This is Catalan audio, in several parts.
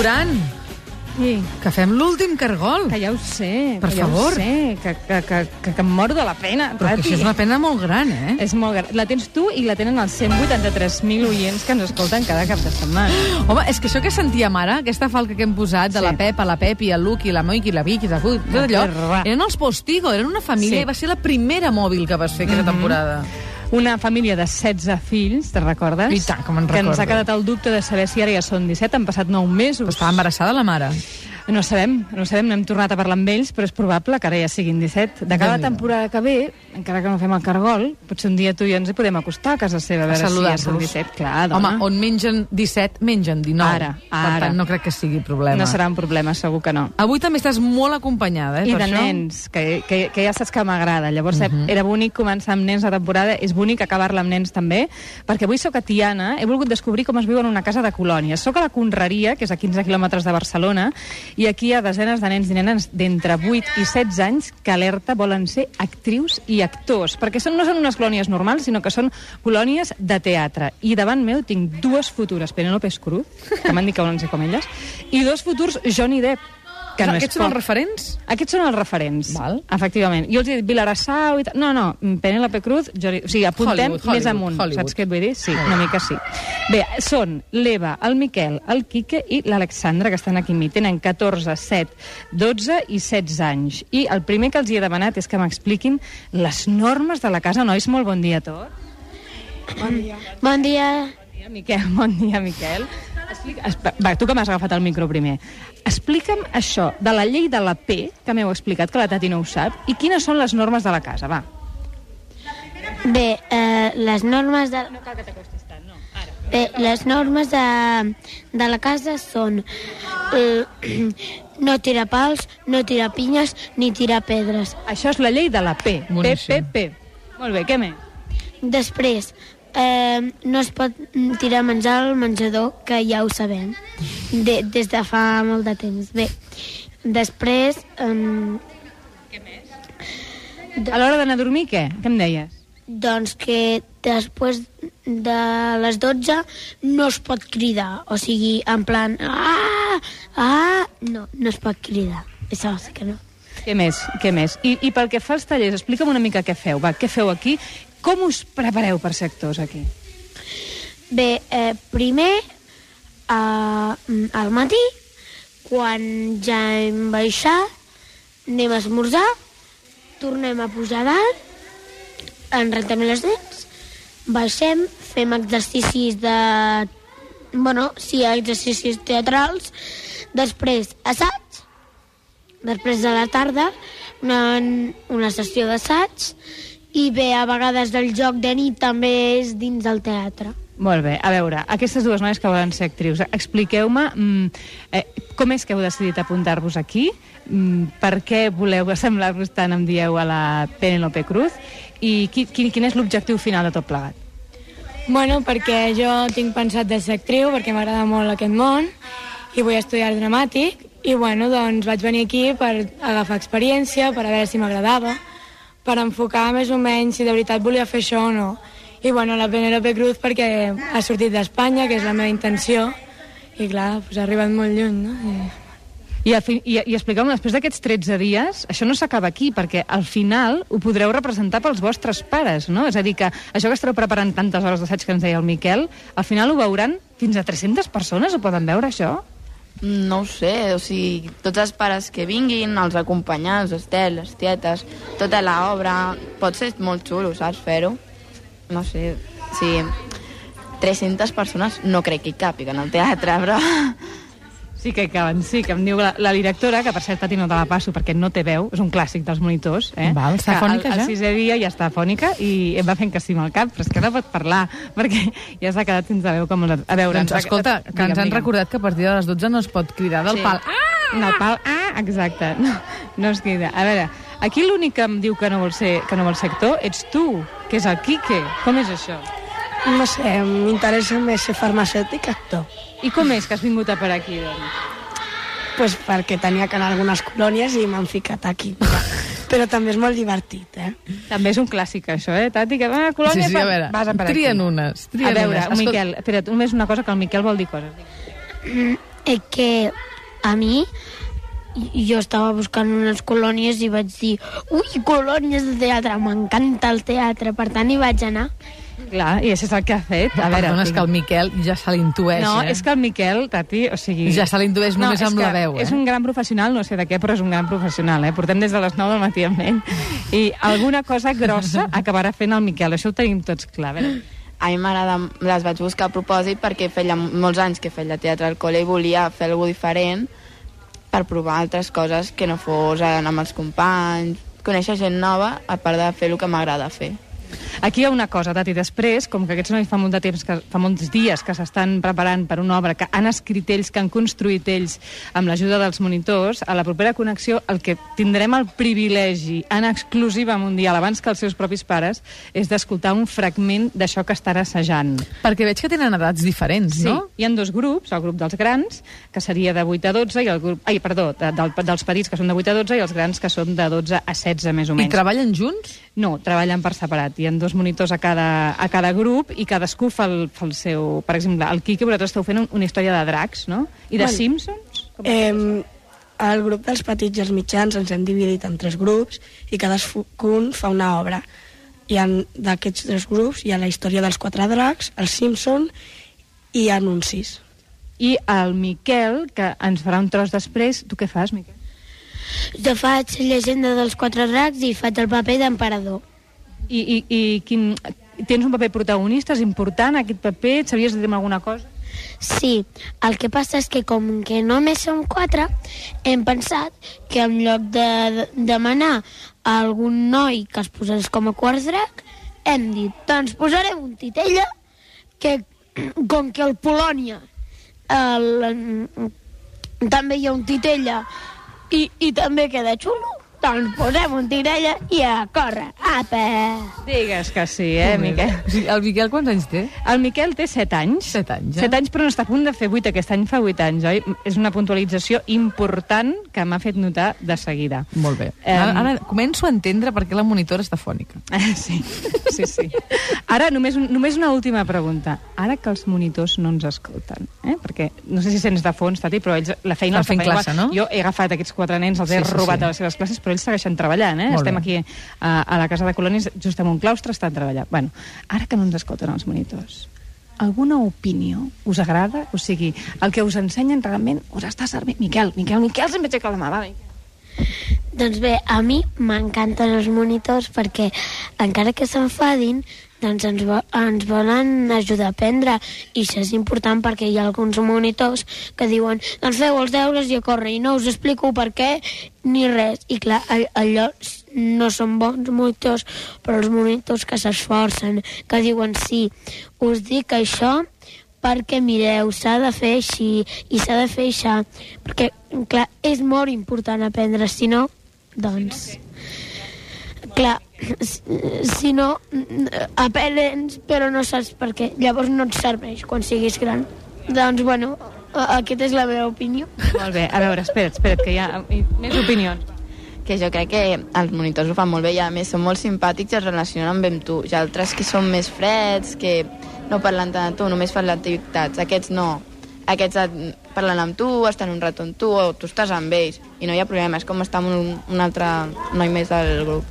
Duran, Sí, que fem l'últim cargol. que ja ho sé. Per que ja favor. Ho sé, que, que, que, que, que em moro de la pena. Però que això és una pena molt gran, eh? És molt gran. La tens tu i la tenen els 183.000 oients que ens escolten cada cap de setmana. Home, és que això que sentíem ara, aquesta falca que hem posat de Sí. la Pepa, la Pepi, el Luc i la i la Vic i la Cuc, tot allò, eren els Postigo, eren una família Sí. i va ser la primera mòbil que vas fer aquesta temporada. Una família de 16 fills, te'n recordes? I tant, com en Que ens recordo. ha quedat el dubte de saber si ara ja són 17, han passat 9 mesos. Però estava embarassada la mare. No sabem, no sabem, no hem tornat a parlar amb ells, però és probable que ara ja siguin 17. De cada temporada que ve, encara que no fem el cargol, potser un dia tu i jo ens hi podem acostar a casa seva a veure si ja són saludar-los. 17. Clar, dona. Home, on mengen 17, mengen 19. Ara, Per ara. tant, no crec que sigui problema. No serà un problema, segur que no. Avui també estàs molt acompanyada, eh, I per de això? nens, que, que, que ja saps que m'agrada. Llavors, uh Mhm. -huh. era bonic començar amb nens la temporada, és bonic acabar-la amb nens també, perquè avui sóc a Tiana, he volgut descobrir com es viu en una casa de colònies. Soc a la Conreria, que és a 15 quilòmetres de Barcelona, i aquí hi ha desenes de nens i nenes d'entre 8 i 16 anys que alerta volen ser actrius i actors, perquè són, no són unes colònies normals, sinó que són colònies de teatre. I davant meu tinc dues futures Penélope Cruz, que m'han dit que volen ser com elles, i dos futurs Johnny Depp, que no Aquests són els referents? Aquests són els referents, Val. efectivament. Jo els he dit Vilarassau i tal. No, no, Penélope Cruz, Jordi... o sigui, apuntem Hollywood, més Hollywood, amunt. Hollywood. Saps què et vull dir? Sí, una mica sí. Bé, són l'Eva, el Miquel, el Quique i l'Alexandra, que estan aquí amb mi. Tenen 14, 7, 12 i 16 anys. I el primer que els hi he demanat és que m'expliquin les normes de la casa. Nois, molt bon dia a tots. Bon dia. Bon dia, Miquel. Bon dia, Miquel. Explica... Va, tu que m'has agafat el micro primer. Explica'm això de la llei de la P, que m'heu explicat, que la Tati no ho sap, i quines són les normes de la casa, va. Bé, eh, les normes de... No cal que t'acostis tant, no. Ara. Bé, les normes de, de la casa són eh, no tirar pals, no tirar pinyes ni tirar pedres. Això és la llei de la P. P, P, Boníssim. P. Molt bé, què més? Després, eh, no es pot tirar menjar al menjador, que ja ho sabem, de, des de fa molt de temps. Bé, després... Eh, A l'hora d'anar a dormir, què? Què em deies? doncs que després de les 12 no es pot cridar, o sigui, en plan... Ah! Ah! No, no es pot cridar. Això sí que no. Què més? Què més? I, I pel que fa als tallers, explica'm una mica què feu. Va, què feu aquí? Com us prepareu per ser actors aquí? Bé, eh, primer, eh, al matí, quan ja hem baixat, anem a esmorzar, tornem a pujar dalt, ens rentem les dents, baixem, fem exercicis de... Bueno, sí, exercicis teatrals, després assaig, després de la tarda, una, una sessió d'assaig, i bé, a vegades el joc de nit també és dins del teatre. Molt bé, a veure, aquestes dues noies que volen ser actrius, expliqueu-me mm, eh, com és que heu decidit apuntar-vos aquí, mm, per què voleu assemblar-vos tant, em dieu, a la Penélope Cruz, i qui, quin, quin és l'objectiu final de tot plegat? Bueno, perquè jo tinc pensat de ser actriu, perquè m'agrada molt aquest món, i vull estudiar dramàtic, i bueno, doncs vaig venir aquí per agafar experiència, per a veure si m'agradava, per enfocar més o menys si de veritat volia fer això o no. I bueno, la Penélope Cruz perquè ha sortit d'Espanya, que és la meva intenció, i clar, pues ha arribat molt lluny, no? I... I, fi, i, i expliqueu-me, després d'aquests 13 dies, això no s'acaba aquí, perquè al final ho podreu representar pels vostres pares, no? És a dir, que això que esteu preparant tantes hores d'assaig que ens deia el Miquel, al final ho veuran fins a 300 persones, ho poden veure, això? No ho sé, o sigui, tots els pares que vinguin, els acompanyants, Estel, les tietes, tota l'obra, pot ser molt xulo, saps, fer-ho? No sé, sigui, 300 persones no crec que hi càpiguen al teatre, però... Sí que hi caben, sí, que em diu la, la directora, que per cert, Tati, no te la passo perquè no té veu, és un clàssic dels monitors, eh? Val, està Que fònica, el, ja? El sisè dia ja està fònica i em va fent que sí amb el cap, però és que no pot parlar, perquè ja s'ha quedat sense veu com... La... A veure... Doncs ens escolta, que digue'm, ens han digue'm. recordat que a partir de les 12 no es pot cridar del Sí. pal. Ah! No, el pal, ah, exacte. No, no es crida. A veure, aquí l'únic que em diu que no vol ser, que no vol ser actor ets tu, que és el Quique. Com és això? No sé, m'interessa més ser farmacèutic que actor. I com és que has vingut a per aquí, doncs? Pues perquè tenia que anar a algunes colònies i m'han ficat aquí. Però també és molt divertit, eh? També és un clàssic, això, eh, Tati? Que va a colònia, Sí, sí, a veure, vas a per trien aquí. unes, trien a veure, unes. Escolta- Miquel, espera, només una cosa, que el Miquel vol dir coses. Mm, és que a mi jo estava buscant unes colònies i vaig dir ui, colònies de teatre, m'encanta el teatre, per tant hi vaig anar. Clar, i això és el que ha fet. A veure, Perdona, és que el Miquel ja se l'intueix, No, eh? és que el Miquel, Tati, o sigui... Ja se l'intueix només és amb que la veu, eh? És un gran professional, no sé de què, però és un gran professional, eh? Portem des de les 9 del matí amb ell. I alguna cosa grossa acabarà fent el Miquel, això ho tenim tots clar. A veure, A mi m'agrada, les vaig buscar a propòsit perquè feia molts anys que feia teatre al col·le i volia fer alguna diferent per provar altres coses que no fos anar amb els companys, conèixer gent nova, a part de fer el que m'agrada fer. Aquí hi ha una cosa, Tati, després, com que aquests nois fa molt de temps, que, fa molts dies que s'estan preparant per una obra que han escrit ells, que han construït ells amb l'ajuda dels monitors, a la propera connexió el que tindrem el privilegi en exclusiva mundial, abans que els seus propis pares, és d'escoltar un fragment d'això que estan assajant. Perquè veig que tenen edats diferents, Sí, no? hi ha dos grups, el grup dels grans, que seria de 8 a 12, i el grup... Ai, perdó, de, del, dels petits, que són de 8 a 12, i els grans, que són de 12 a 16, més o I menys. treballen junts? No, treballen per separat. Hi ha dos monitors a cada, a cada grup i cadascú fa el, fa el seu... Per exemple, el Quique, vosaltres esteu fent un, una història de dracs, no? I de Bueno, Simpsons? Com Eh, el grup dels petits i els mitjans ens hem dividit en tres grups i cadascun fa una obra. I en d'aquests tres grups hi ha la història dels quatre dracs, els Simpson i anuncis. I el Miquel, que ens farà un tros després... Tu què fas, Miquel? Jo faig llegenda dels quatre dracs i faig el paper d'emperador. I, i, i quin... Tens un paper protagonista? És important aquest paper? Et sabies dir alguna cosa? Sí, el que passa és que com que només som quatre, hem pensat que en lloc de demanar a algun noi que es posés com a quart drac, hem dit, doncs posarem un titella que, com que el Polònia el, també hi ha un titella i, i també queda xulo, doncs posem un titella i a córrer. Apa! Digues que sí, eh, Miquel? Sigui, el Miquel quants anys té? El Miquel té 7 anys. Set anys, eh? 7 anys, però no està a punt de fer 8. Aquest any fa 8 anys, oi? És una puntualització important que m'ha fet notar de seguida. Molt bé. Em, Ara, ara començo a entendre per què la monitora està fònica. Ah, Sí, sí, sí. Ara, només, un, només una última pregunta. Ara que els monitors no ens escolten, eh? perquè no sé si sents de fons, Tati, però ells la feina... Els fent fan classe, igual. no? Jo he agafat aquests quatre nens, els he Sí, sí, robat sí. a les seves classes, però ells segueixen treballant, eh? Molt Estem bé. aquí a, a la Casa de Colònies, just en un claustre, estan treballant. Bueno, ara que no ens escolten els monitors, alguna opinió us agrada? O sigui, el que us ensenyen realment us està servint? Miquel, Miquel, Miquel, sempre aixeca la mà, va, Miquel. Doncs bé, a mi m'encanten els monitors perquè encara que s'enfadin, doncs ens, vo ens volen ajudar a aprendre. I això és important perquè hi ha alguns monitors que diuen doncs feu els deures i a córrer i no us explico per què ni res. I clar, all- allò no són bons monitors però els monitors que s'esforcen que diuen sí, us dic això perquè mireu, s'ha de fer així i s'ha de fer això perquè, clar, és molt important aprendre si no, doncs clar, si, si no aprens però no saps per què llavors no et serveix quan siguis gran doncs bueno, aquesta és la meva opinió Molt bé, a veure, espera't, espera't, que hi ha i- més opinions. que jo crec que els monitors ho fan molt bé i a més són molt simpàtics i es relacionen bé amb tu. Hi ha altres que són més freds, que no parlen tant de tu, només fan les activitats. Aquests no. Aquests et- parlen amb tu, estan un rato amb tu, o tu estàs amb ells, i no hi ha problema, és com estar amb un, un altre noi més del grup.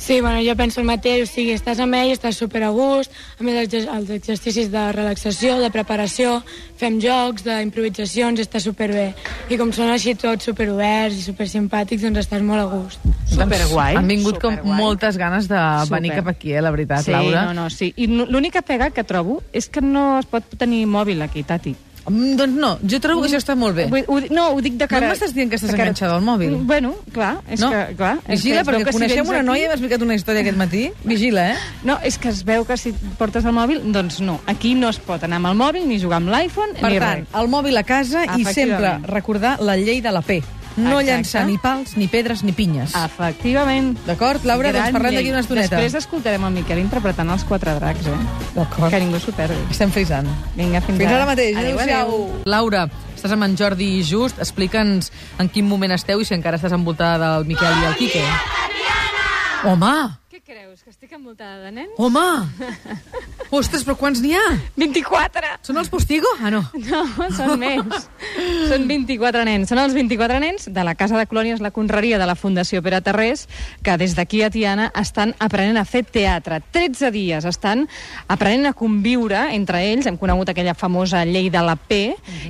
Sí, bueno, jo penso el mateix, o sigui, estàs amb ell, estàs super a gust, a més els, els exercicis de relaxació, de preparació, fem jocs, d'improvisacions, està superbé. I com són així tots superoberts i supersimpàtics, doncs estàs molt a gust. Superguai. Han vingut com superguai. moltes ganes de Super. venir cap aquí, eh, la veritat, Sí, Laura. no, no, sí. I l'única pega que trobo és que no es pot tenir mòbil aquí, Tati. Mm, doncs no, jo trobo que això està molt bé. Vull- Ho, no, ho dic de cara... No m'estàs dient que estàs cara- enganxada al mòbil? Mm, Bueno, clar, és no? que... Clar, és Vigila, que perquè que si coneixem vens una aquí- noia, m'ha explicat una història aquest matí. Vigila, eh? No, és que es veu que si portes el mòbil, doncs no. Aquí no es pot anar amb el mòbil, ni jugar amb l'iPhone, Per ni tant, res. el mòbil a casa i sempre recordar la llei de la P. No Exacte. llançar ni pals, ni pedres, ni pinyes. Efectivament. D'acord, Laura? Doncs Gran parlem llei. d'aquí una estoneta. Després escoltarem el Miquel interpretant els quatre dracs, eh? D'acord. Que ningú s'ho perdi. Estem frisant. Vinga, fins, Fins ara mateix. Adéu, Adéu-siau. adéu. Laura, estàs amb en Jordi Just. Explica'ns en quin moment esteu i si encara estàs envoltada del Miquel i el Quique. Home! Què creus, que estic envoltada de nens? Home! Ostres, però quants n'hi ha? 24! Són els Postigo? Ah, no. No, són més. són 24 nens. Són els 24 nens de la Casa de Colònies, la Conreria de la Fundació Pere Tarrés, que des d'aquí a Tiana estan aprenent a fer teatre. 13 dies estan aprenent a conviure entre ells. Hem conegut aquella famosa llei de la P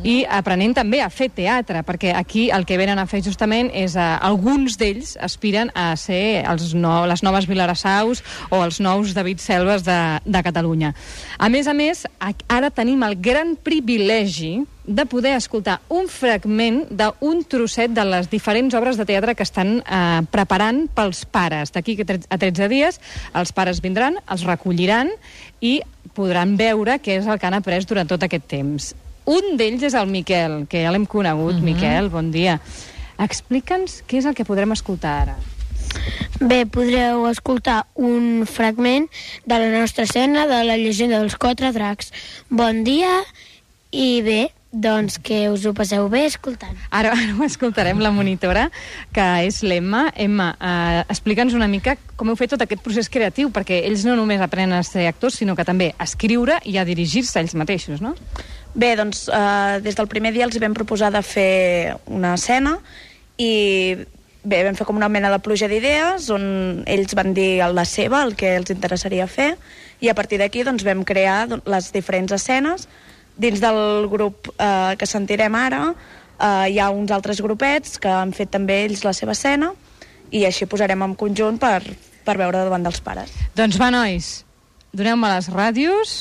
i aprenent també a fer teatre, perquè aquí el que venen a fer justament és... A, alguns d'ells aspiren a ser els no, les noves Vilarassaus o els nous David Selves de, de Catalunya. A més a més, ara tenim el gran privilegi de poder escoltar un fragment d'un trosset de les diferents obres de teatre que estan eh, preparant pels pares. D'aquí a 13 dies els pares vindran, els recolliran i podran veure què és el que han après durant tot aquest temps. Un d'ells és el Miquel, que ja l'hem conegut. Miquel, bon dia. Explica'ns què és el que podrem escoltar ara. Bé, podreu escoltar un fragment de la nostra escena de la llegenda dels quatre dracs. Bon dia i bé, doncs que us ho passeu bé escoltant. Ara, ara ho escoltarem, la monitora, que és l'Emma. Emma, eh, explica'ns una mica com heu fet tot aquest procés creatiu, perquè ells no només aprenen a ser actors, sinó que també a escriure i a dirigir-se ells mateixos, no? Bé, doncs eh, des del primer dia els vam proposar de fer una escena i bé, vam fer com una mena de pluja d'idees on ells van dir la seva, el que els interessaria fer i a partir d'aquí doncs, vam crear doncs, les diferents escenes dins del grup eh, que sentirem ara eh, hi ha uns altres grupets que han fet també ells la seva escena i així posarem en conjunt per, per veure davant dels pares. Doncs va, nois, doneu-me les ràdios.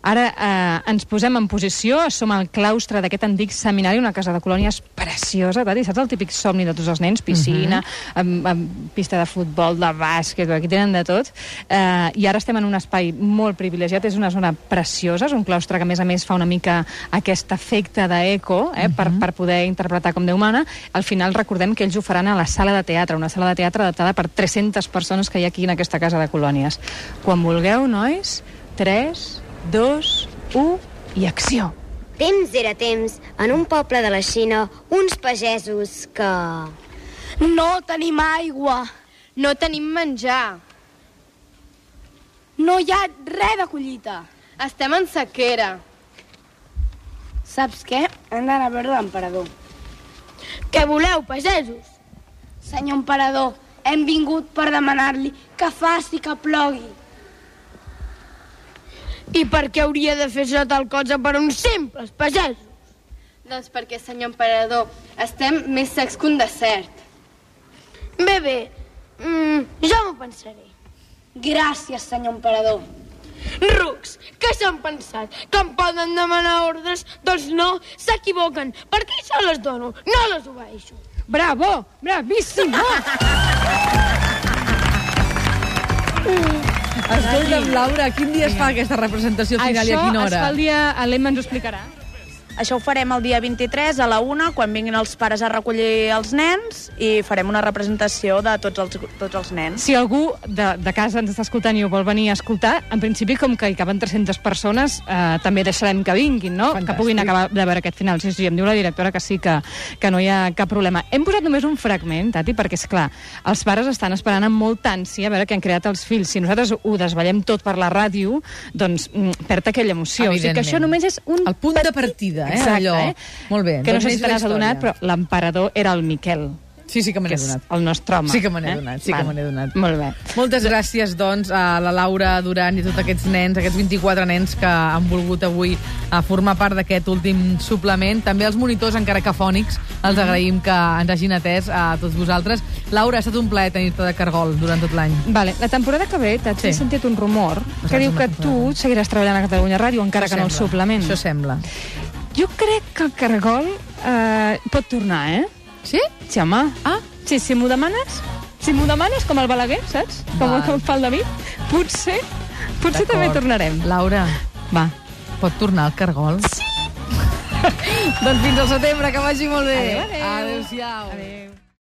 Ara eh, ens posem en posició, som al claustre d'aquest antic seminari, una casa de colònies preciosa, Tati, saps el típic somni de tots els nens? Piscina, amb, amb pista de futbol, de bàsquet, aquí tenen de tot. Eh, I ara estem en un espai molt privilegiat, és una zona preciosa, és un claustre que a més a més fa una mica aquest efecte d'eco, eh, per, per poder interpretar com Déu mana. Al final recordem que ells ho faran a la sala de teatre, una sala de teatre adaptada per 300 persones que hi ha aquí en aquesta casa de colònies. Quan vulgueu, nois, 3, 2, 1 i acció. Temps era temps, en un poble de la Xina, uns pagesos que... No tenim aigua. No tenim menjar. No hi ha res de collita. Estem en sequera. Saps què? Hem d'anar a veure l'emperador. Què voleu, pagesos? Senyor emperador, hem vingut per demanar-li que faci que plogui. I per què hauria de fer això tal cosa per uns simples pagesos? Doncs perquè, senyor emperador, estem més secs que un desert. Bé, bé, mm, jo m'ho pensaré. Gràcies, senyor emperador. Rucs, què s'han pensat? Que em poden demanar ordres? Doncs no, s'equivoquen. Per què se les dono? No les obeeixo. Bravo! Bravíssimo! Escolta'm, Laura, quin dia es fa aquesta representació final i a quina Això es hora? fa el dia... L'Emma ens ho explicarà. Això ho farem el dia 23 a la 1, quan vinguin els pares a recollir els nens, i farem una representació de tots els, tots els nens. Si algú de, de casa ens està escoltant i ho vol venir a escoltar, en principi, com que hi caben 300 persones, eh, també deixarem que vinguin, no? Fantàstic. Que puguin acabar de veure aquest final. Sí, sí, em diu la directora que sí, que, que no hi ha cap problema. Hem posat només un fragment, Tati, perquè, és clar, els pares estan esperant amb molta ànsia a veure què han creat els fills. Si nosaltres ho desvetllem tot per la ràdio, doncs mm, perd aquella emoció. O sigui que això només és un El punt de petit- partida, eh, Exacte, allò. Eh? Molt bé, Que no doncs sé si te n'has adonat, però l'emperador era el Miquel, Sí, sí que me n'he donat. el nostre home. Sí que me n'he eh? donat, sí que me n'he donat. Molt bé. Moltes gràcies, doncs, a la Laura Duran i a tots aquests nens, aquests 24 nens que han volgut avui a formar part d'aquest últim suplement. També els monitors, encara que fònics, els agraïm que ens hagin atès a tots vosaltres. Laura, ha estat un plaer tenir-te de cargol durant tot l'any. Vale, la temporada que ve t'has Sí. sentit un rumor saps que diu que tu seguiràs treballant a Catalunya Ràdio encara Això que no el sembla. suplement. Això sembla. Jo crec que el cargol eh, pot tornar, eh? Sí? Sí, home. Ah. Sí, si m'ho demanes, si m'ho demanes com el Balaguer, saps? Com, Val. com fa el David, potser, potser també tornarem. Laura, Va. pot tornar al cargol? Sí! doncs fins al setembre, que vagi molt bé. Adéu, adéu. Adéu-siau. Adéu.